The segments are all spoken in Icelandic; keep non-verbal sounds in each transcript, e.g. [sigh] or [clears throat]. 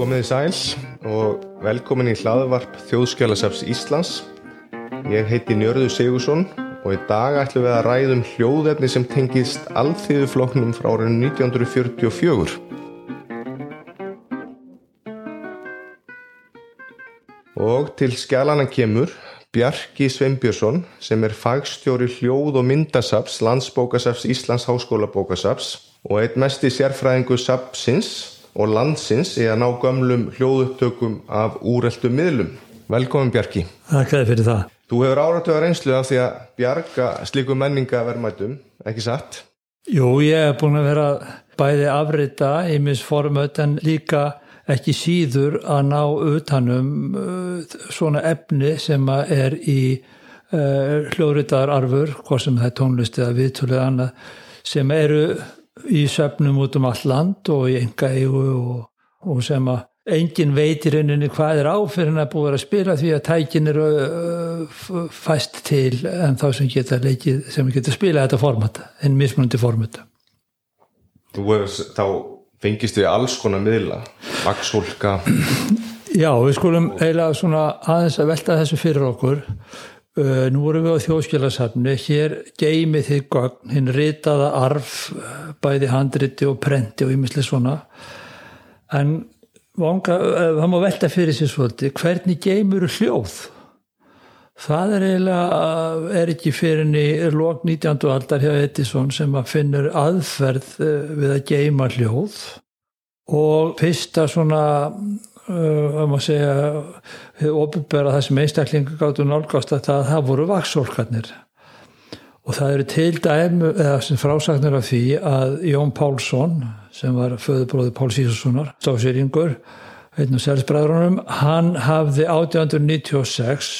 Komiði sæl og velkomin í hlaðvarp Þjóðskjálasafs Íslands. Ég heiti Njörður Sigursson og í dag ætlum við að ræðum hljóðefni sem tengist alþýðufloknum frá árinu 1944. Og til skjálana kemur Bjarki Sveinbjörnsson sem er fagstjóri hljóð og myndasafs landsbókasafs Íslands háskólabókasafs og einn mest í sérfræðingu sapsins og landsins í að ná gömlum hljóðupptökum af úreltum miðlum. Velkomin Bjarki. Takk fyrir það. Þú hefur áratöða reynslu af því að bjarga slíku menningavermætum, ekki satt? Jú, ég hef búin að vera bæði afrita í misformöt en líka ekki síður að ná utanum uh, svona efni sem er í uh, hljóðritaðararfur, hvað sem það er tónlist eða viðtúlið annað, sem eru í söfnum út um all land og í enga eigu og, og sem að engin veitir henni hvað er áfyrir en að búið að spila því að tækin eru uh, fæst til en þá sem geta leikið, sem geta spila þetta format, en mismunandi format. Þú hefur þá fengist við alls konar miðla vaksholka [clears throat] Já, við skulum eiginlega svona aðeins að velta þessu fyrir okkur nú vorum við á þjóðskjálasafni, hér geymið þið gögn, hinn ritaða arf, bæði handriti og prenti og ymislega svona. En vanga, uh, það má velta fyrir sér svolítið, hvernig geymur hljóð? Það er eiginlega, er ekki fyrir henni lók 19. aldar hjá Edison sem að finnur aðferð við að geyma hljóð og fyrsta svona að maður segja hefur ofinbæra það sem einstaklinga gáttu nálgast að það, það voru vaksólkarnir og það eru til dæmi eða sem frásagnir af því að Jón Pálsson sem var föðubróði Pál Sísussonar stásýringur einn og selsbræðrunum hann hafði 1896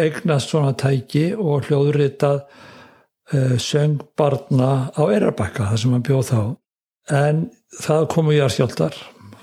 eignast svona tæki og hljóðritað uh, söng barna á Eirarbakka það sem hann bjóð þá en það komu járskjöldar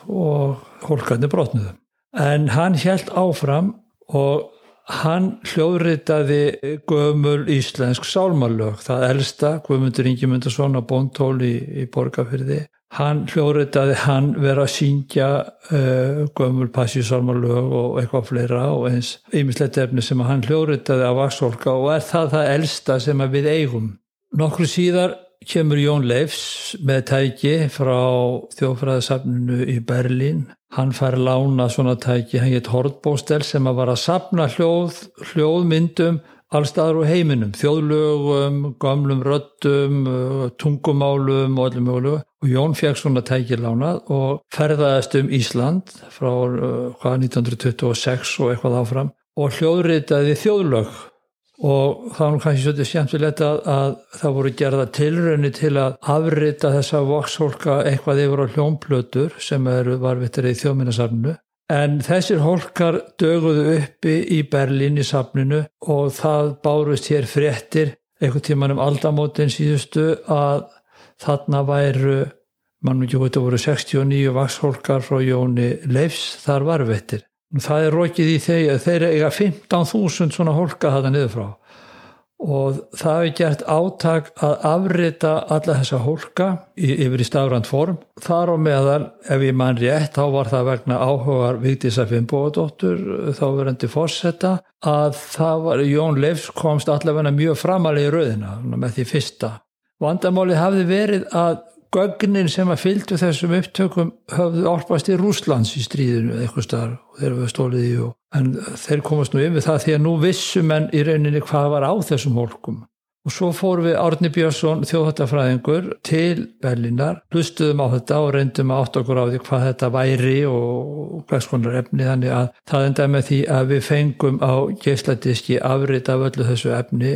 og hólkarnir brotnuðu. En hann held áfram og hann hljóðritaði gömul íslensk sálmalög, það elsta, Guðmundur Ingemundarsson á Bóntól í, í Borgafyrði. Hann hljóðritaði hann vera að síngja uh, gömul passísálmalög og eitthvað fleira og eins ýmislegt efni sem hann hljóðritaði af Vaxholka og er það það elsta sem við eigum. Nokkru síðar kemur Jón Leifs með tæki frá þjófræðasafninu í Berlín. Hann fær lána svona tæki, hann gett Hortbóstel sem að var að sapna hljóð, hljóðmyndum allstaðar úr heiminum, þjóðlögum, gamlum röttum, tungumálum og öllum mögulegu. Og Jón fekk svona tæki lánað og ferðaðist um Ísland frá hvað, 1926 og eitthvað áfram og hljóðritaði þjóðlög og það var kannski svolítið skemmtilegt að, að það voru gerða tilraunni til að afrita þessa voksholka eitthvað yfir á hljómplötur sem eru varvittir í þjóminasafninu en þessir holkar döguðu uppi í Berlín í safninu og það bárust hér fréttir eitthvað tíman um aldamótin síðustu að þarna væru mannum ekki hvort það voru 69 vaksholkar frá Jóni Leifs þar varvittir Það er rókið í þeir þeir eiga 15.000 svona holka þetta niður frá og það hefur gert átak að afrita alla þessa holka yfir í stafrand form. Þar á meðal, ef ég mann rétt, þá var það vegna áhugar Vigdísa Finnbóðadóttur, þá verðandi fórsetta, að það var, Jón Leifs komst allavega mjög framalega í rauðina með því fyrsta. Vandamáli hafði verið að gögnin sem að fylgdu þessum upptökum höfðu álpast í Rúslands í stríðinu eitthvað starf og þeir höfðu stólið í og en þeir komast nú yfir það því að nú vissum en í rauninni hvað var á þessum hólkum. Og svo fórum við Árni Björnsson þjóðhættafræðingur til Berlínar hlustuðum á þetta og reyndum að átt okkur á því hvað þetta væri og hvers konar efni þannig að það endaði með því að við fengum á geisladiski afrit af öllu þessu efni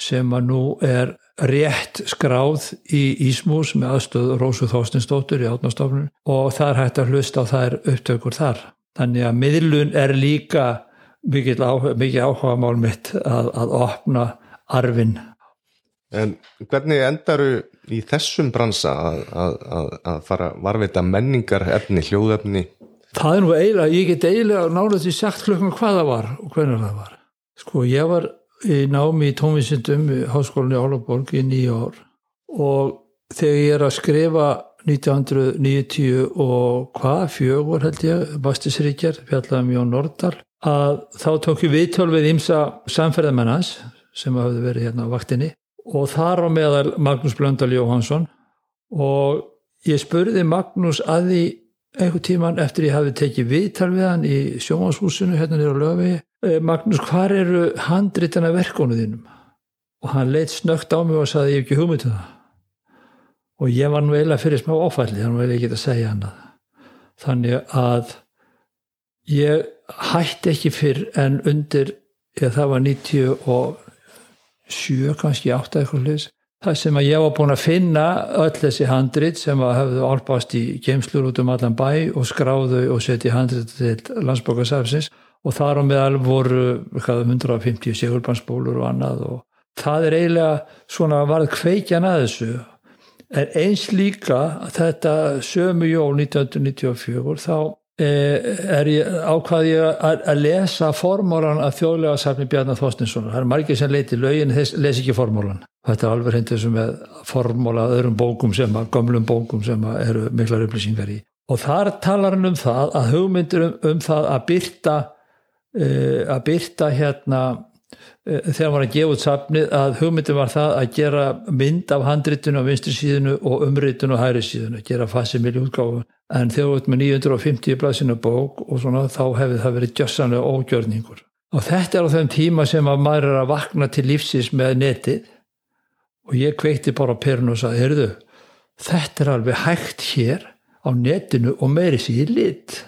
sem að nú er rétt skráð í Ísmús með aðstöð Rósu Þóstinsdóttur í átnastofnun og það er hægt að hlusta á þær upptökur þar. Þannig að miðlun er líka mikið áhuga, áhuga mál mitt að, að opna arfin. En hvernig endaru í þessum bransa að, að, að fara varvita menningar efni, hljóðefni? Það er nú eiginlega, ég get eiginlega nálega því sagt klukkan hvað það var og hvernig það var. Sko ég var í námi í tónvísindum í háskólinni Álaborg í nýja ár. Og þegar ég er að skrifa 1990 og hvað, fjögur held ég, Bastisríkjar, fjallaðum Jón Nordal, að þá tók ég viðtöl við ímsa samferðamennans sem hafði verið hérna á vaktinni. Og þar á meðal Magnús Blöndal Jóhansson og ég spurði Magnús að því einhver tíman eftir ég hafi tekið viðtal við hann í sjómanshúsinu hérna nýra löfi Magnús, hvar eru handritina verkónu þínum? Og hann leitt snögt á mig og saði ég ekki hugmyndu um það. Og ég var nú eiginlega fyrir smá ofalli þannig að ég get að segja hann að þannig að ég hætti ekki fyrr en undir eða það var 97 kannski 8 eitthvað hlis það sem að ég var búin að finna öll þessi handrit sem að hafðu álpast í geimslur út um allan bæ og skráðu og setja handrit til landsbókarsafsins og þar á meðal voru 150 segurbansbólur og annað og það er eiginlega svona varð kveikjan að þessu. En eins líka þetta sömu jól 1994 þá er ég ákvaði að, að lesa formólan af þjóðlega safni Bjarnar Þorstinssonar það er margir sem leiti lögin þess les ekki formólan þetta er alveg hendur sem er formóla öðrum bókum sem að, gömlum bókum sem að eru miklar upplýsingar í. Og þar talar hann um það að hugmyndir um, um það að byrta uh, að byrta hérna þegar hann var að gefa út safnið að hugmyndin var það að gera mynd af handritinu á vinstri síðinu og umritinu á hæri síðinu, gera fasimili útgáfu. En þegar við erum með 950 blaðsina bók og svona þá hefði það verið gjössanlega ógjörningur. Og þetta er á þeim tíma sem að maður er að vakna til lífsins með netið. Og ég kveikti bara perun og sagði, heyrðu þetta er alveg hægt hér á netinu og meiri síðan lit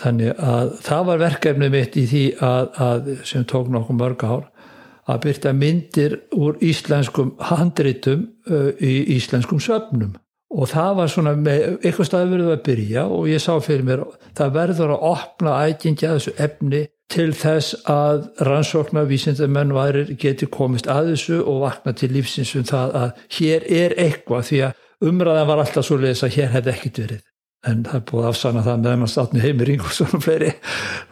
þannig að það var verkefnið mitt í því að, að sem tók nokkuð mörg ár að byrta myndir úr íslenskum handritum uh, í íslenskum söfnum. Og það var svona með eitthvað stað verður að byrja og ég sá fyrir mér það verður að opna ægingja þessu efni til þess að rannsóknar vísindamenn varir geti komist að þessu og vakna til lífsins um það að hér er eitthvað því að umræðan var alltaf svo leiðis að hér hefði ekkit verið en það er búið að afsanna það meðan að státni heimir Ingolson og fleiri.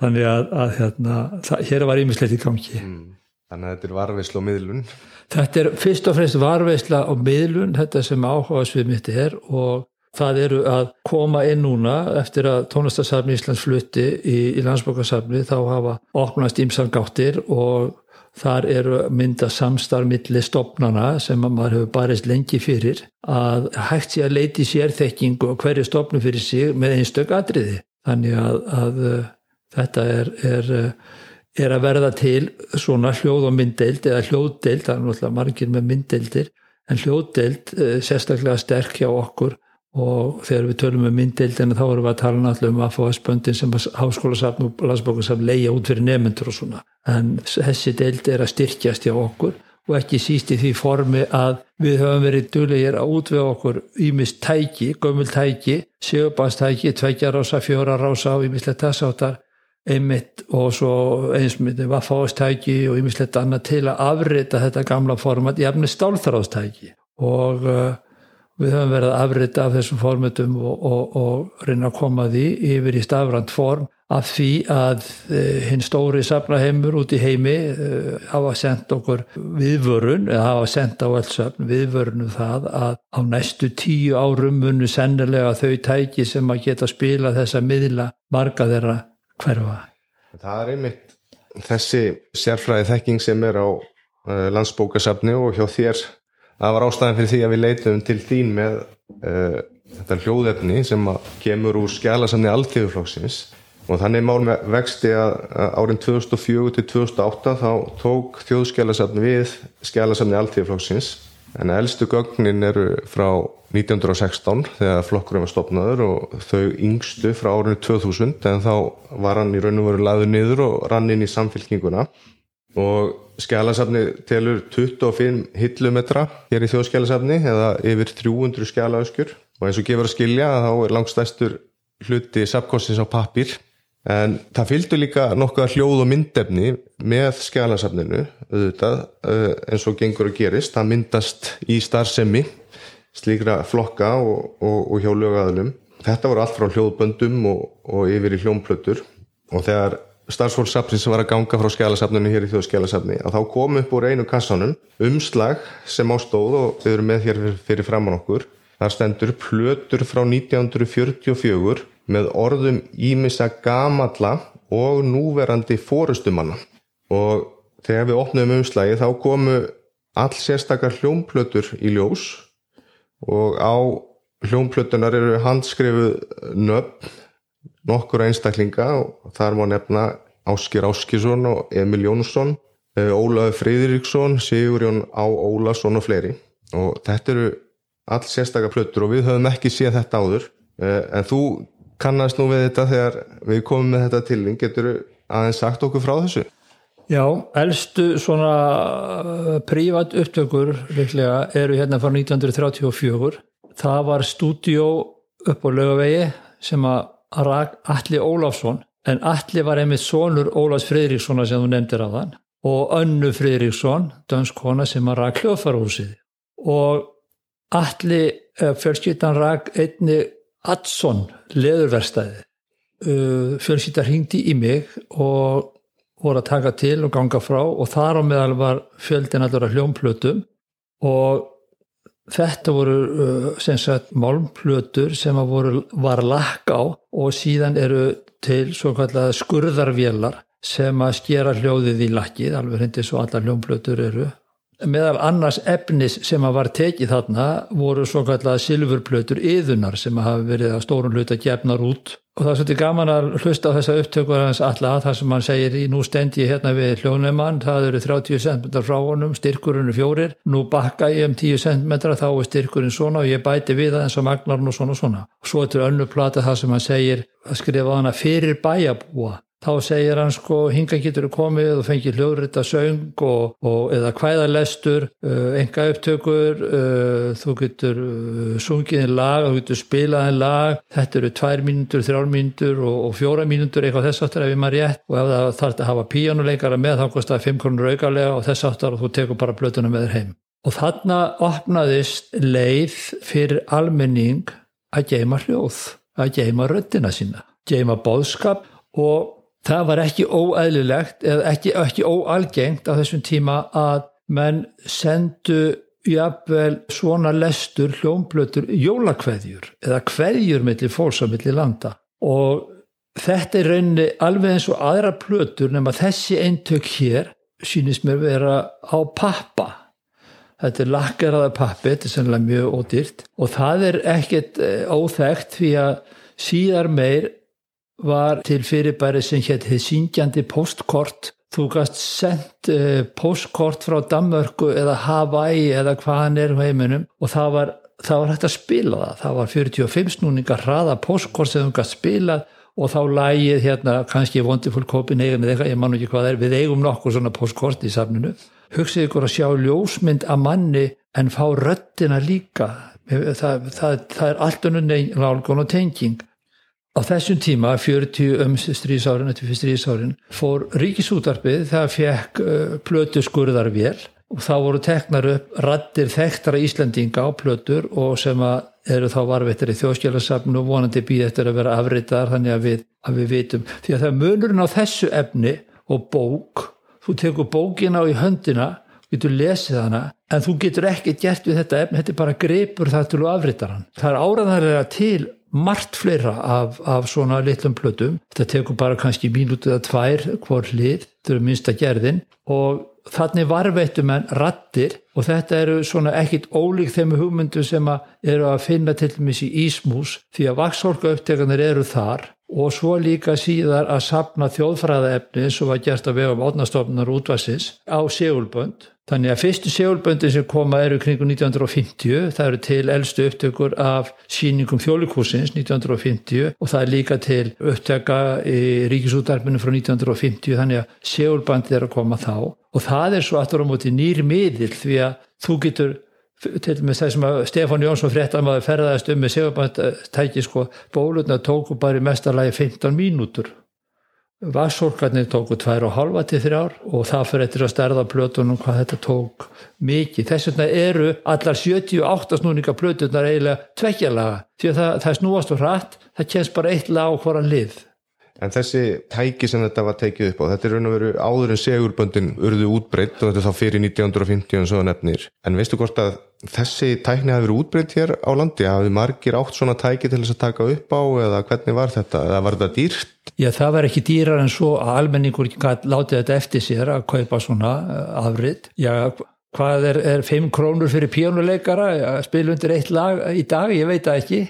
Þannig að, að hérna, það, hér var ímislegt í gangi. Mm. Þannig að þetta er varveisla og miðlun. Þetta er fyrst og fremst varveisla og miðlun þetta sem áhugaðsvið mitt er og það eru að koma inn núna eftir að tónlistarsafni Íslands flutti í, í landsbókarsafni þá hafa opnast ímsangáttir og þar eru mynda samstarfmiðli stopnana sem maður hefur barist lengi fyrir að hægt sé að leiti sérþekkingu og hverju stopnu fyrir sig með einstök atriði. Þannig að, að uh, þetta er, er, uh, er að verða til svona hljóð og mynddeild eða hljóðdeild, það er náttúrulega margir með mynddeildir, en hljóðdeild uh, sérstaklega sterk hjá okkur og þegar við tölum um mynddeildina þá erum við að tala náttúrulega um spöndin sem háskólasafn og landsbókarsafn leia út fyrir nefnendur og svona en þessi deild er að styrkjast hjá okkur og ekki síst í því formi að við höfum verið duglegir að útvega okkur ímist tæki, gömul tæki sjöbastæki, tveikja rása, fjóra rása og ímislegt þess áttar einmitt og svo eins myndi vaffástæki og ímislegt annað til að afrita þetta gamla format í efni stálþráðstæki. Og uh, Við höfum verið að afrita af þessum formutum og, og, og reyna að koma því yfir í stafrand form af því að e, hinn stóri safnaheimur út í heimi e, hafa sendt okkur viðvörun eða hafa sendt á alls söfn viðvörunum það að á næstu tíu árum munu sennilega þau tæki sem að geta spila þessa miðla marga þeirra hverfa. Það er einmitt þessi sérfræði þekking sem er á e, landsbókasafni og hjá þér það var ástæðan fyrir því að við leitum til þín með uh, þetta hljóðefni sem kemur úr skjálasamni alltíðuflóksins og þannig mál með vexti að árin 2004 til 2008 þá tók þjóðskjálasafni við skjálasamni alltíðuflóksins en eldstu gögnin eru frá 1916 þegar flokkurum var stopnaður og þau yngstu frá árinu 2000 en þá var hann í raun og veru laður niður og rann inn í samfélkinguna og skjálasafni telur 25 hillumetra hér í þjóðskjálasafni eða yfir 300 skjálaöskur og eins og gefur að skilja þá er langstæstur hluti sapkostins á pappir en það fylgdu líka nokkuð hljóð og myndefni með skjálasafninu auðvitað eh, eins og gengur að gerist. Það myndast í starfsemi slíkra flokka og, og, og hjá lögaðalum þetta voru allt frá hljóðböndum og, og yfir í hljómplötur. Og þegar starfsfólksafni sem var að ganga frá skjálasafninu hér í þjóðskjálasafni að þá kom upp úr einu kassanum umslag sem á stóð og við erum með hér fyrir, fyrir fram á nokkur þar stendur plötur frá 1944 með orðum ímissa gamalla og núverandi fórustumanna og þegar við opnum umslægi þá komu all sérstakar hljómplötur í ljós. Og á hljómplötunar eru handskrifuð nöfn nokkur einstaklinga. Og þar má nefna Áskir Áskisson og Emil Jónsson Ólaður Freyðriksson, Sigurjón Á. Ólason og fleiri. Og þetta eru all sérstakar plötur og við höfum ekki séð þetta áður. En þú kannast nú við þetta þegar við komum með þetta til getur aðeins sagt okkur frá þessu? Já, eldstu svona uh, prívat upptökur líklega eru hérna frá 1934 það var stúdjó upp á lögavegi sem að Alli Ólafsson en Alli var einmitt sonur Ólafs Fridriksson sem þú nefndir af þann og Önnu Fridriksson, dönskona sem að rak hljóðfarhúsið og Alli eh, fjölskyttan rak einni Adsson leðurverstaði uh, fjölskyttar hingdi í mig og voru að taka til og ganga frá og þar á meðal var fjöldin allur að hljómplötum og þetta voru uh, sem sagt málmplötur sem voru, var lakk á og síðan eru til svo kallega skurðarvélar sem að skera hljóðið í lakkið alveg hindi svo alla hljómplötur eru meðal annars efnis sem að var tekið þarna voru svo kallega silfurplötur yðunar sem að hafa verið að stórun hluta gefnar út. Og það er svolítið gaman að hlusta á þessa upptökur hans alla þar sem hann segir í nú stend ég hérna við hljónumann það eru 30 cm frá honum, styrkurinn er fjórir nú bakka ég um 10 cm þá er styrkurinn svona og ég bæti við það eins og magnarinn og svona og svona. Og svo er þetta önnu plata það sem hann segir að skrifa hana fyrir bæjabúa þá segir hann sko hinga getur komið og fengið hljóðrita söng og, og eða kvæðalestur uh, enga upptökur uh, þú getur uh, sungið en lag þú getur spilað en lag. Þetta eru tvær mínútur, þrjár mínútur og, og fjóra mínútur eitthvað þess aftur ef ég maður rétt. Og ef það þarf að hafa píjónuleikara með þá kostar 5 krónur aukarlega og þess aftur og þú tekur bara blötuna með þér heim. Og þarna opnaðist leið fyrir almenning að geima hljóð að geima röttina sína geima bóðskap og það var ekki óæðilegt eða ekki, ekki óalgengt á þessum tíma að menn sendu jafnvel svona lestur hljómblötur jólakveðjur eða kveðjur millir fólks á millir landa. Og þetta er rauninni alveg eins og aðra plötur nema þessi eintök hér sínist mér vera á pappa. Þetta er lakkaraða pappi þetta er sannlega mjög ódýrt. Og það er ekkert eh, óþægt því að síðar meir var til fyrirbæri sem hétt þið syngjandi postkort þú gæst sendt uh, postkort frá Danmörku eða Hawaii eða hvað hann er heiminum og það var, það var hægt að spila það. Það var 45 snúningar hraða postkort sem þú gæst spilað og þá lægið hérna kannski Wonderful Copenhagen eða eitthvað, ég man ekki hvað það er við eigum nokkur svona postkort í safninu. Hugsið ykkur að sjá ljósmynd að manni en fá röttina líka. Það, það, það er allt unnum nálgun og tenging Á þessum tíma, 40 um stríðsárin, eftir fyrir stríðsárin, fór ríkisútarpið, það fekk uh, plötu skurðarvél og þá voru teknar upp rattir þekktara Íslandinga á plötur og sem eru þá varvettir í þjóðskjálasafnu og vonandi býð eftir að vera afritar þannig að við, að við vitum. Því að það er munurinn á þessu efni og bók, þú tekur bókina á í höndina, getur lesið hana, en þú getur ekki gert við þetta efni, þetta er bara greipur það til að afritar hann. Það er áraðanlega til margt fleira af, af svona litlum plötum. Þetta tekur bara kannski mínútið að tvær hvort hlið, þetta eru minnsta gerðin. Og þannig varveitum en rattir og þetta eru svona ekkit ólík þeim hugmyndu sem að eru að finna til dæmis í Ísmús því að vaksorka upptekanir eru þar. Og svo líka síðar að sapna þjóðfræðaefni sem var gert að vega um átnastofnar útvarsins á segulbönd Þannig að fyrstu segulböndin sem koma eru kringu 1950, það eru til eldstu upptökur af síningum þjólikúsins 1950 og það er líka til upptöka í ríkisútarfinu frá 1950 þannig að segulböndin er að koma þá. Og það er svo aftur á móti nýri miðil því að þú getur til og með þess að Stefán Jónsson fréttamaður ferðaðist um með segulböndtæki sko bólutna tóku bara í mestarlagi 15 mínútur Vassorkarnir tóku tvær og halva til þrjár og það fyrir eftir að stærða plötunum hvað þetta tók mikið. Þess vegna eru allar 78 snúninga plötunar eiginlega tvekkjalaga því að það, það snúast og hratt, það kemst bara eitt lag á hvora lið. En þessi tæki sem þetta var tekið upp á, þetta er raun og veru áður en segurböndin urðu útbreytt og þetta er þá fyrir 1950 og svo nefnir. En veistu hvort að þessi tækni hafi verið útbreytt hér á landi? Hafi margir átt svona tæki til þess að taka upp á eða hvernig var þetta? Eða var þetta dýrt? Já, það var ekki dýrar en svo að almenningur látið þetta eftir sér að kaupa svona afrit. Já, hvað er, er 5 krónur fyrir píjónuleikara að spila undir eitt lag í dag, ég veit það ekki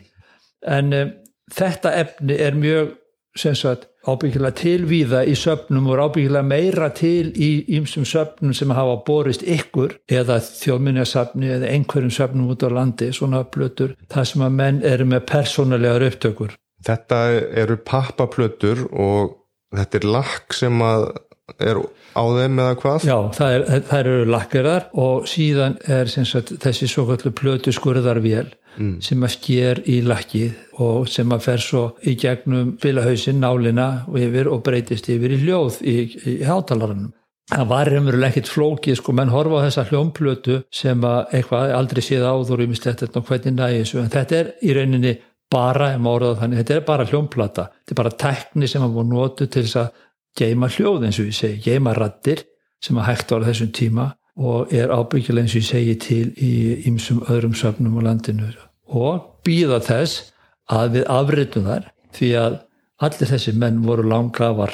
en um, þetta efni er mjög sagt, ábyggilega tilvíða í söpnum og ábyggilega meira til í ýmsum söpnum sem hafa borist ykkur eða þjóðminniasöpni eða einhverjum söpnum út á landi, svona plötur það sem að menn eru með persónulegar upptökur Þetta eru pappaplötur og þetta er lakk sem að er á þeim eða hvað? Já, það, er, það eru lakkirar og síðan er sagt, þessi svo kallu plötu skurðarvél mm. sem að sker í lakkið og sem að fer svo í gegnum bilahauðsinn, nálina og yfir og breytist yfir í hljóð í, í hátalarannum. Það var umveruleg ekkit flókið, sko, menn horfa á þessa hljómplötu sem að eitthvað aldrei séð áður í mislegt og hvernig næði þessu, en þetta er í rauninni bara, ef maður orðað þannig, þetta er bara hljómplata, þetta er bara tekni sem að voru nótu til þess að geima hljóð eins og ég segi, geima rattir sem að hægt ára þessum tíma og er ábyggilega eins og ég segi til í ymsum öðrum söfnum á landinu. Og býða þess að við afritum þar því að allir þessi menn voru langrafar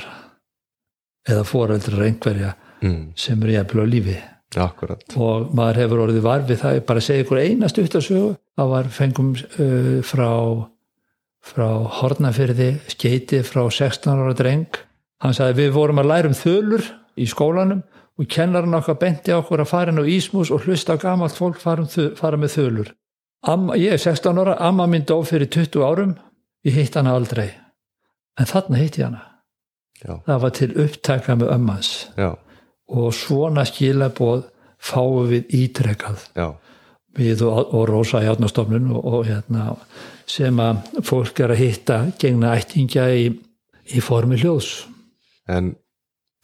eða foreldrar einhverja mm. sem eru jæfnilega lífi. Akkurat. og maður hefur orðið varfið það bara að segja ykkur einast út af sögu. Það var fengum uh, frá frá Hortnafyrði skeiti frá 16 ára dreng. Hann sagði við vorum að læra um þölur í skólanum og kennarinn okkar benti okkur að fara inn á Ísmus og hlusta á gamalt fólk fara, um, með þölur. Amma, ég er 16 ára, amma minn dó fyrir 20 árum. Ég hitt hana aldrei. En þarna hitt ég hana. Já. það var til upptækka með ömmans Já. Og svona skilaboð fáum við ítrekkað Já. við og, og Rósa Járnastofnun og, og hérna, sem að fólk er að hitta gegna ættingja í, í formi hljóðs. En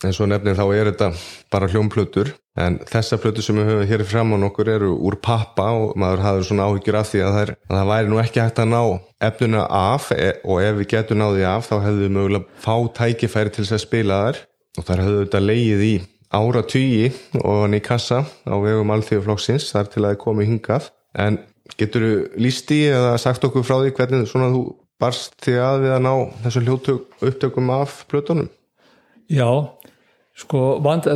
eins og nefnir þá er þetta bara hljómplötur en þessa plötur sem við höfum hér fram á nokkur eru úr pappa og maður hafður svona áhyggjur af því að það, er, að það væri nú ekki hægt að ná efnuna af e, og ef við getum náði af þá hefðu við mögulega fá tækifæri til þess að spila þar og þar hefðu þetta leið í ára tugi og hann í kassa á vegum alþjóðflokksins þar til að komi hingað en getur þú lísti eða sagt okkur frá því hvernig svona þú barst því að við að ná þessu hljóttök upptökum af plötunum? Já, sko vand,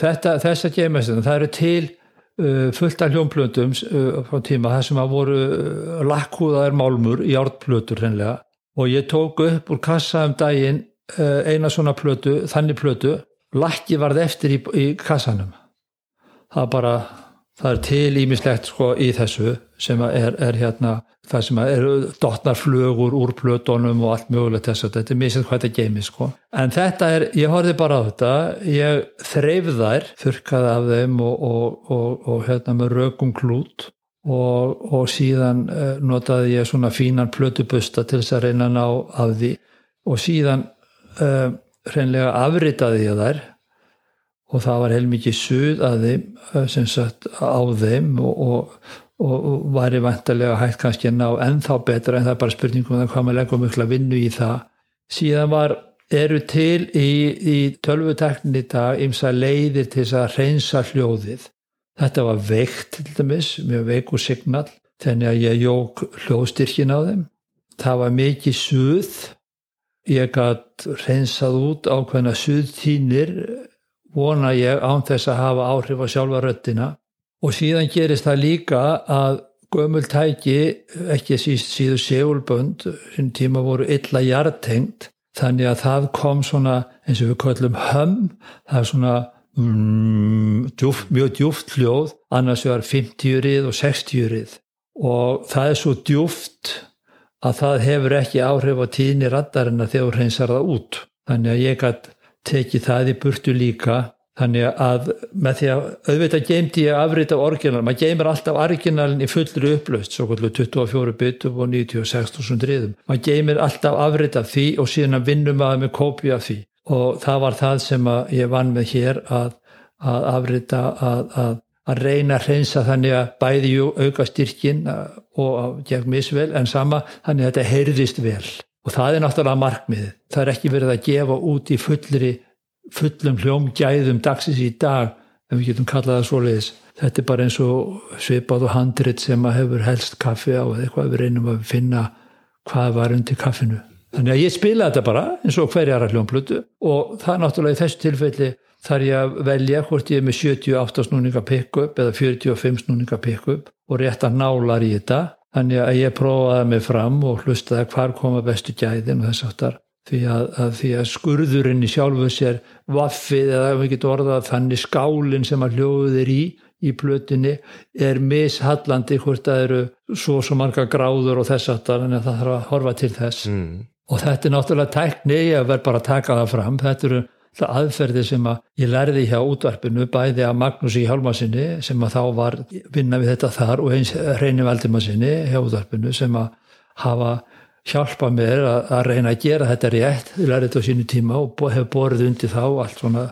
þetta, þessa geimestin það eru til uh, fullt af hljómplöndum uh, frá tíma þar sem að voru uh, lakkúðaðar málmur í ártplötur hreinlega. Og ég tók upp úr kassa um daginn eina svona plötu, þannig plötu lakki varð eftir í, í kassanum. Það bara það er til ímislegt sko í þessu sem er, er hérna það sem eru dotnarflögur úr plötunum og allt mögulegt þess að þetta er misið hvað þetta geimi sko. En þetta er, ég horfið bara á þetta ég þreif þær þurkaði af þeim og, og, og, og hérna með rögum klút og síðan eh, notaði ég svona fínan plötubusta til þess að reyna að ná af því. Og síðan uh, hreinlega afritaði ég þær og það var heilmikið suð að þeim eh, sem sagt á þeim og, og, og var í vantarlega hægt kannski að ná ennþá betra en það er bara spurningum um hvað maður leggur mikla vinnu í það. Síðan var eru til í, í tölvuteknin í dag ymsa leiðir til þess að reynsa hljóðið. Þetta var veikt til dæmis mjög veiku signal þannig að ég jók hljóðstyrkin á þeim. Það var mikið suð. Ég gætt reynsað út ákveðna suðtínir vona ég án þess að hafa áhrif á sjálfa röttina og síðan gerist það líka að gömul tæki, ekki síst síðu segulbönd, sem tíma voru illa hjartengt, þannig að það kom svona eins og við kallum hömm, það er svona mm, djúft, mjög djúft hljóð, annars var 50-rið og 60-rið og það er svo djúft að það hefur ekki áhrif á tíðni raddarinn að þegar hreinsar það út. Þannig að ég gætt tekið það í burtu líka þannig að með því að auðvitað geimdi ég afrið af orginal, maður geimir alltaf originalin í fullri upplaust, svo kvöldu 24 bitum og 96.000 riðum. Maður geimir alltaf afrið af því og síðan vinnum maður með kópi af því. Og það var það sem ég vann með hér að, að afriða að, að að reyna að hreinsa þannig að bæði auka styrkin og gegn misvel en sama þannig að þetta heyrðist vel og það er náttúrulega markmið það er ekki verið að gefa út í fullri fullum hljómgæðum dagsins í dag ef við getum kallað það svoleiðis. Þetta er bara eins og svipað og handrit sem að hefur helst kaffi á eða eitthvað. Við reynum að finna hvað var undir kaffinu. Þannig að ég spila þetta bara eins og hverjar að hljómblötu og það er náttúrulega í þessu tilfelli þar ég að velja hvort ég er með 78 snúninga pick-up eða 45 snúninga pick-up og rétt að nálar í þetta þannig að ég prófaði mig fram og hlustaði hvar koma bestu gæðin og þess aftar því að, að, því að skurðurinn í sjálfu sér vaffið eða ef við getum orðað þannig skálinn sem að hljóður í í plötinni er mishallandi hvort það eru svo svo marga gráður og þess aftar en það þarf að horfa til þess. Mm. og þetta er náttúrulega tækni ég verð bara að taka það fram. Þetta eru það aðferði sem að ég lærði hjá útvarpinu bæði að Magnús í Hjálmarsinni sem að þá var vinna við þetta þar og eins Reynir Valdimarsinni hjá útvarpinu sem að hafa hjálpa mér að, að reyna að gera þetta rétt, ég lærði þetta á sínu tíma og hef borðið undir þá allt svona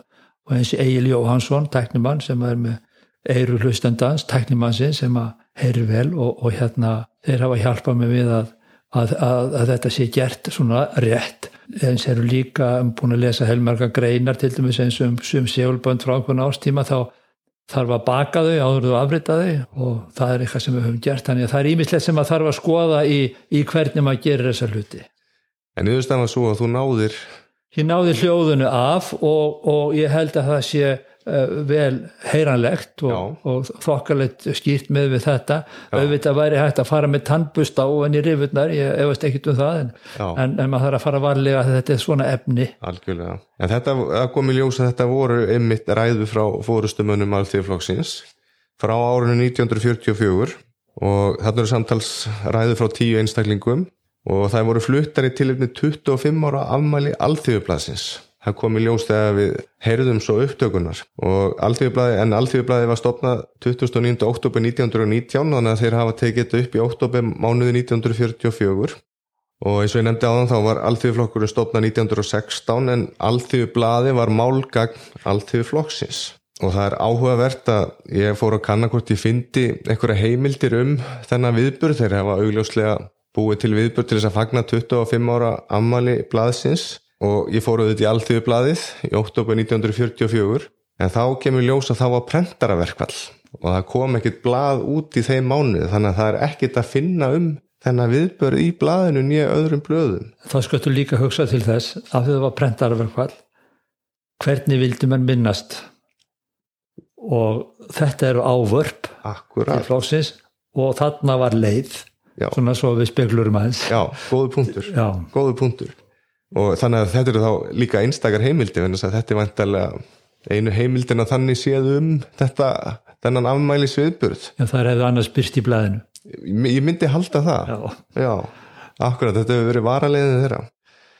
og eins Egil Jóhansson, teknimann sem er með eiru hlustendans, teknimannsinn sem að heyri vel og, og hérna þeir hafa hjálpað mér við að, að, að þetta sé gert svona rétt eins eru líka búin að lesa heilmarga greinar til dæmis eins og um, um sjálfbönd frá einhvern ástíma þá þarf að baka þau áður þú afrita þau og það er eitthvað sem við höfum gert. Þannig að það er ímislegt sem að þarf að skoða í, í hvernig maður gerir þessa hluti. En yfirstæðan var svo að þú náðir Ég náði hljóðunu af og, og ég held að það sé vel heyranlegt og, og þokkalegt skýrt með við þetta. Auðvitað væri hægt að fara með tannbust á en í rifurnar, ég efast ekkit um það en, en, en maður þarf að fara varlega að þetta er svona efni. Algjörlega, en þetta kom í ljós að þetta voru einmitt ræðu frá fórustumönum alþjóðflokksins frá árinu 1944 og þarna eru samtals ræðu frá tíu einstaklingum og það voru fluttar í tilöfni 25 ára afmæli alþjóðublasins það kom í ljós þegar við heyrðum svo upptökunar og alþjóðublaði en alþjóðublaði var stopnað 29. oktober 1919 þannig að þeir hafa tekið þetta upp í oktober mánuði 1944 og eins og ég nefndi á þann þá var alþjóðuflokkurinn stopnað 1916 en alþjóðublaði var málgagn alþjóðuflokksins og það er áhugavert að ég fór að kanna hvort ég fyndi einhverja heimildir um þennan viðbur þeir hafa augljóslega búið til viðbjörn til þess að fagna 25 ára ammali blaðsins og ég fór auðvitað í allþjóðu blaðið í oktober 1944 en þá kemur ljós að þá var prentaraverkvall og það kom ekkit blað út í þeim mánuð þannig að það er ekkit að finna um þennan viðbjörn í blaðinu nýja öðrum blöðum. Það sköldu líka hugsa til þess að það var prentaraverkvall hvernig vildi mann minnast? Og þetta eru ávörp Akkurat. til flósins og þarna var leið Já. svona svo við speklurum aðeins. Já, góðu punktur, góðu punktur og þannig að þetta eru þá líka einstakar heimildi þetta er vantarlega einu heimildin að þannig séð um þetta, þennan afmæli sviðburð Já, það hefði annars byrst í blæðinu Ég myndi halda það. Já, Já akkurat, þetta hefur verið varalegðið þeirra.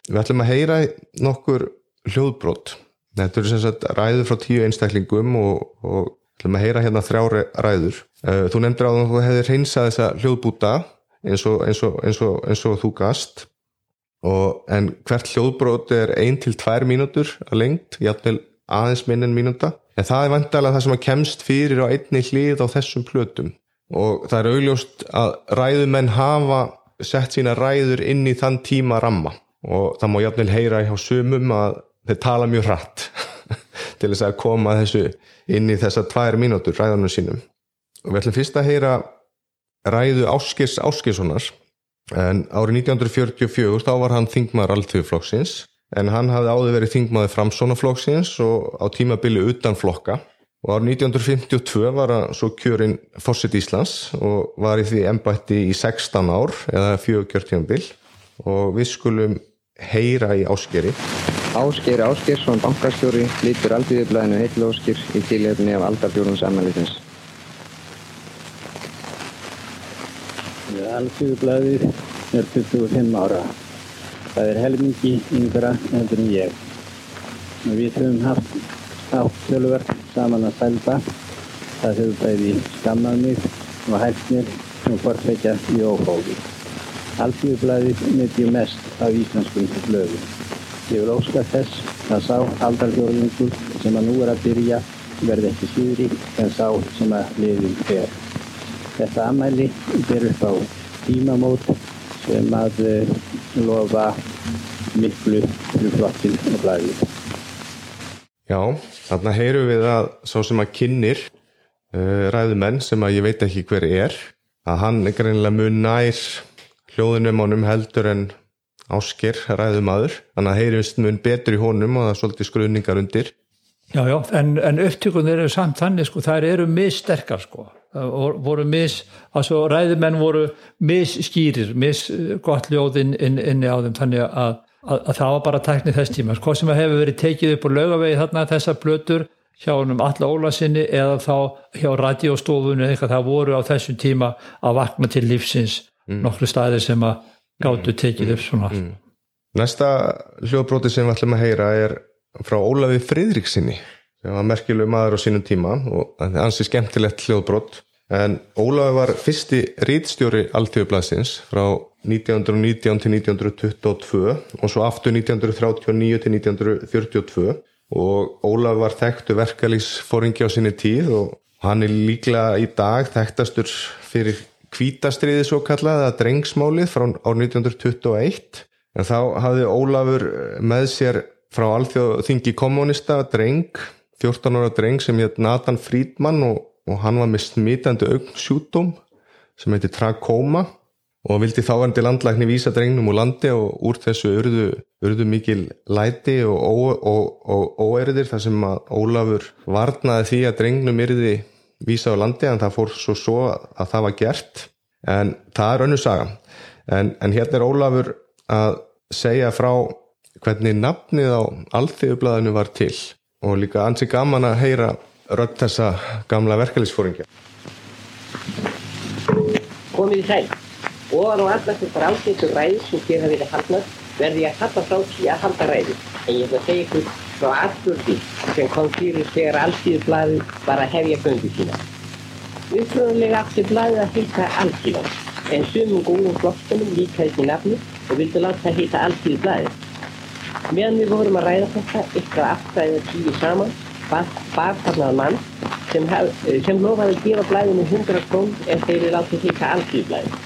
Við ætlum að heyra nokkur hljóðbrót Þetta eru sem sagt ræður frá tíu einstaklingum og, og ætlum að heyra hérna þrjá ræður. Eh, Þú nefndir á því að þú hefði reynsað þessa hljóðbúta eins og, eins og, eins og, eins þú gast en hvert hljóðbrót er 1-2 mínútur að lengt, játvel aðeins minn en mínúta. En það er vantalega það sem að kemst fyrir á einni hlið á þessum plötum. Og það er augljóst að ræðumenn hafa sett sína ræður inn í þann tíma ramma. Og það má játvel heyra hjá sumum að þeir tala mjög hratt [laughs] til þess að koma þessu inn í þessa tvær mínútur ræðunum sínum. Og við ætlum fyrst að heyra ræðu Áskis Áskissonar en árið 1944 þá var hann þingmaður alltíðuflokksins en hann hafði áður verið þingmaður framsónaflokksins og á tímabili utan flokka. Og árið 1952 var hann svo kjörinn Fossit Íslands og var í því ennbætti í 16 ár eða fjögurkjörtjónbil og við skulum heyra í Áskeri Ásker Áskersson, bankastjóri, lítur alltíðublaðinu heitlu Ásker í tilhefni af aldarfjórun samanlýtins Alþjóðublaðið er 25 ára. Það er helmingi yngra endur en ég. Við höfum haft átt tölverk saman að sælba. Það hefur bæði skammað mig og hægt mér og forfækja í óhófi. Alþjóðublaðið myndi mest af íslenskum blöðum. Ég vil óska þess að sá aldarfjörðungur sem að nú er að byrja verði ekki síðri en sá sem að liðum fer. Þetta amæli ber upp á tímamót sem að eh, lofa miklu fyrir flottin og blæði. Já, þarna heyrum við að svo sem að kynir uh, ræðumenn sem að ég veit ekki hver er að hann er greinilega mun nær hljóðunum ánum heldur en ásker ræðumadur þannig að heyrjumst mun betur í honum og það er svolítið skruðningar undir Já, já, en, en upptökunir eru samt þannig sko, þær eru missterkar sko. Voru mis, altså ræðumenn voru misskýrir, misgott ljóð inn, inn, inni á þeim þannig að, að, að það var bara tæknið þess tíma. Hvað sem hefur verið tekið upp á lögavegi þarna þessar blötur hjá húnum alla ólasinni eða þá hjá radiostofunni eitthvað það voru á þessum tíma að vakna til lífsins mm. nokkru staðir sem að gáttu tekið upp svona. Mm. Næsta hljóðbróti sem við ætlum að heyra er frá Ólafi Fridriksinni sem var merkjuleg maður á sínum tíma og ansið skemmtilegt hljóðbrót en Ólafi var fyrsti rítstjóri alltíðublasins frá 1919 til 1922 og svo aftur 1939 til 1942 og Ólaf var þekktu verkalýsfóringi á sinni tíð og hann er líklega í dag þekktastur fyrir kvítastriði svo kallað að drengsmálið frá ár 1921 en þá hafði Ólafur með sér frá alþjóðþingi kommunista dreng 14 ára dreng sem hétt Nathan Friedman og, og hann var með smitandi augnsjútum sem heiti trakóma og vildi þáverandi landlækni vísa drengnum úr landi og úr þessu urðu, urðu mikil læti og óerðir þar sem að Ólafur varnaði því að drengnum yrði vísa á landi en það fór svo svo að það var gert. En það er önnu saga. En, en hérna er Ólafur að segja frá hvernig nafnið á alþjóðublaðinu var til og líka ansi gaman að heyra rödd þessa gamla verkefliðsfóringja. Komið í sæl. Og á allast þetta ágættu ræði sem hér hafi verið haldnað verði ég að halda frá því að halda ræði. En ég ætla að segja ykkur frá því sem kom fyrir þegar alltíðublaði var að hefja göngu sína. Uppröðulega átti blaðið að heita alltíðan en sumum góðum flottunum líkaði því nafni og vildi láta það heita alltíðublaðið. Meðan við vorum að ræða þetta eitthvað aftræðið tíu saman bar þarnað mann sem, sem lofaði að gefa blæðinu 100 krón ef þeir eru látið hýta alltíðblæðin.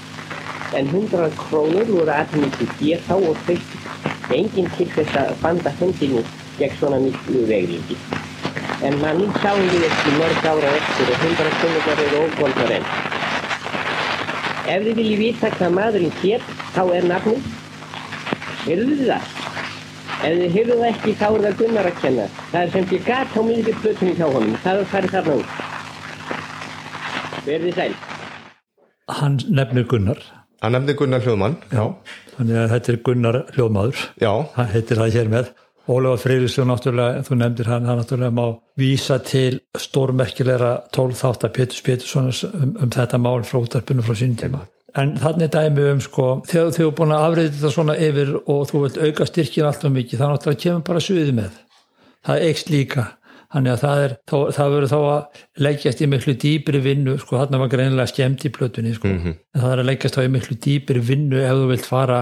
En 100 krónur voru aðeins til ég þá og þauðt enginn til þess að banda hendinu gegn svona miklu veglingi. En manni sáum við ekki mörg ára eftir og 100 krónur eru ógóldar enn. Ef þið viljið vita hvað maðurinn hér, þá er nafnið. Heyrðu þið það? Ef þið heyrðu það ekki, þá er það Gunnar að kenna. Það er sem því gæt á miðri plötunni hjá honum. Það er farið þarna út. Verðið sæl. Hann nefnir Gunnar. Hann nefnir Gunnar Hljóðmann. Já, þannig að þetta er Gunnar Hljóðmaður. Já. Það heitir það hér með. Ólega Freyrisson náttúrulega, þú nefndir hann, hann náttúrulega má vísa til stórmerkilegra tólþáttar Péturs Péturssonars um, um þetta mál frá útarpunum frá sínum tíma. En þannig dæmi um sko, þegar þú er búin að afriða þetta svona yfir og þú vilt auka styrkin alltaf mikið, þannig að það kemur bara suði með. Það eikst líka. Þannig að það, er, það verður þá að leggjast í miklu dýbri vinnu, sko þarna var greinilega skemmt í plötunni, sko. Mm -hmm. En það er að leggjast þá í miklu dýbri vinnu ef þú vilt fara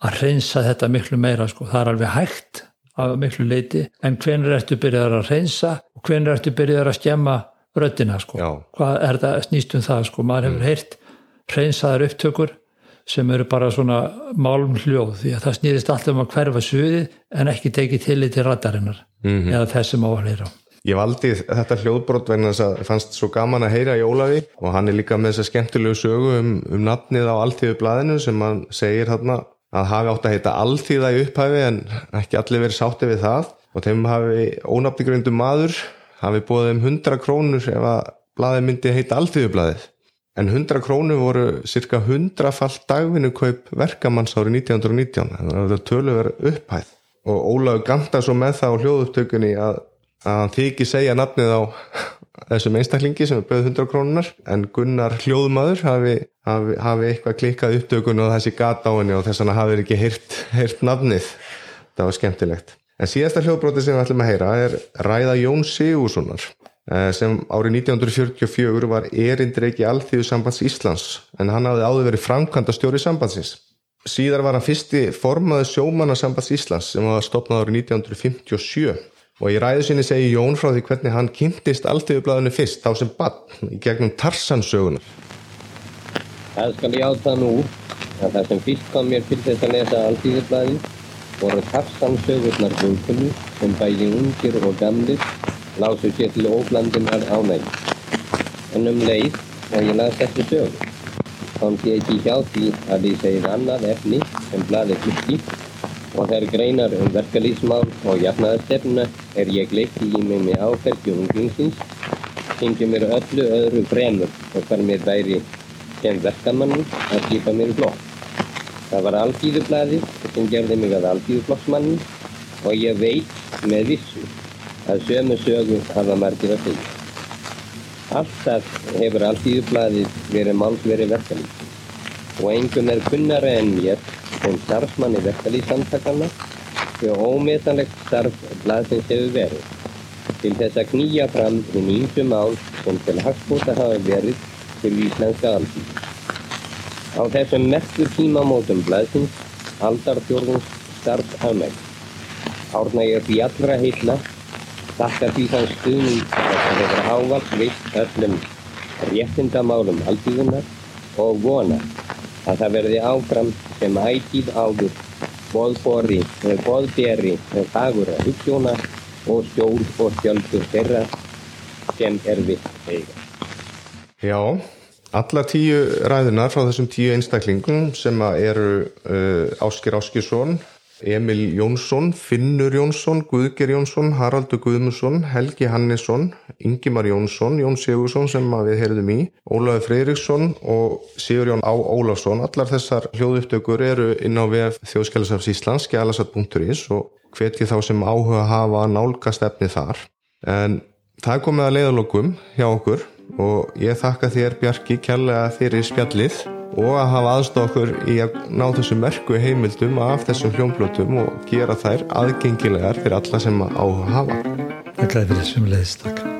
að reynsa þetta miklu meira, sko. Það er alveg hægt af miklu leiti, en hvenur ertu byrjaðar að reynsa og hvenur ertu byrjaðar að skemma röttina, sko. Já. Hvað er það snýst um það, sko. Maður hefur mm. heyrt hreinsaðar upptökur sem eru bara svona málum hljóð því að það snýrist alltaf um að hverfa suði en ekki tekið tillit til radarinnar mm -hmm. eða þessum áhaldið á. Ég valdi þetta hljóðbrot vegna þess að það fannst svo gaman að heyra í Ólafi og hann er líka með þessa skemmtilegu sögu um, um nafnið á alltíðu blæðinu sem hann segir hérna að hafi átt að heita alltíða í upphæfi en ekki allir verið sátti við það og þeim hafi ónafnigröndum maður hafi búið um 100 krónur ef að blæði myndi heita alltíðu blæðið en 100 krónu voru cirka 100 fall dagvinnukaup verkamanns árið 1919 það var töluverð upphæð. Og Ólaug ganda svo með það á hljóðupptökunni að, að hann þykir segja nafnið á þessum einstaklingi sem er bauð 100 krónunar en Gunnar hljóðmaður hafi, hafi, hafi eitthvað klikkað upptökun og þessi gata á henni og þess vegna hafi ekki heyrt, nafnið. Það var skemmtilegt. En síðasta hljóðbróti sem við ætlum að heyra er Ræða Jón Sigurssonar sem árið 1944 var erindreiki alþjóðu sambands Íslands en hann hafði áður verið framkvæmda stjóri sambandsins. Síðar var hann fyrsti formaði sjómanna sambands Íslands sem var stopnað árið 1957 og í ræðu sinni segi Jón frá því hvernig hann kynntist alþjóðublaðinu fyrst þá sem bann í gegnum Tarsansögunar. Það skal ég áta nú að það sem fyrst kom mér til þess að lesa Alþýðublaði voru Kaftansögurnar búkunni sem bæði ungir og gamlir lásu sér til óblandinar ánæg. En um leið og ég las þessu sögur komst ég ekki hjá því að ég segið annað efni sem blaði fyrsti og þær greinar um verkalýsmál og jafnaðarstefnuna er ég leikti í mig með áferðju unglingsins syngju mér öllu öðru fremur og hvar mér væri sem verkamann að skipa mér flokk. Það var alþýðublaði sem gerði mig að alþýðuflokksmann og ég veit með vissu að sömu sögu hafa margir að segja. Alltaf hefur alþýðublaðið verið málsveri verkalýs og engum er kunnara en mér sem starfsmanni verkalýssamtakana fyrir ómetanlegt starf blaðsins hefur verið til þess að knýja fram hinn ímsu mál sem til hagspóta hafa verið til íslenska alþýð. Á þessum merkur tímamótum blaðsins aldarfjörðums starf hafmæg. Árna ég því allra heitla þakka því þann stuðning það hefur ávalt veitt öllum réttindamálum alþýðunar og vona að það verði áfram sem ætíð áður boðbori og boðberi fagur að hugjóna og stjól og stjöldur þeirra sem er við eiga. Já, alla tíu ræðunar frá þessum tíu einstaklingum sem eru uh, Áskir Áskisson, Emil Jónsson, Finnur Jónsson, Guðger Jónsson, Haraldur Guðmusson, Helgi Hannesson, Ingimar Jónsson, Jón Sigursson sem við heyrðum í, Ólaður Freyriksson og Sigurjón Á Ólafsson. Allar þessar hljóðupptökur eru inn á VF Þjóðskjálasafs Íslands, skjálasat.is og hveti þá sem áhuga hafa nálgast efni þar. En það komið að leiðalokum hjá okkur og ég þakka þér Bjarki kjærlega fyrir spjallið og að hafa aðstáð okkur í að ná þessu merku heimildum af þessum hljómblötum og gera þær aðgengilegar fyrir alla sem að áhuga hafa. Þakka fyrir þessum leiðistakka.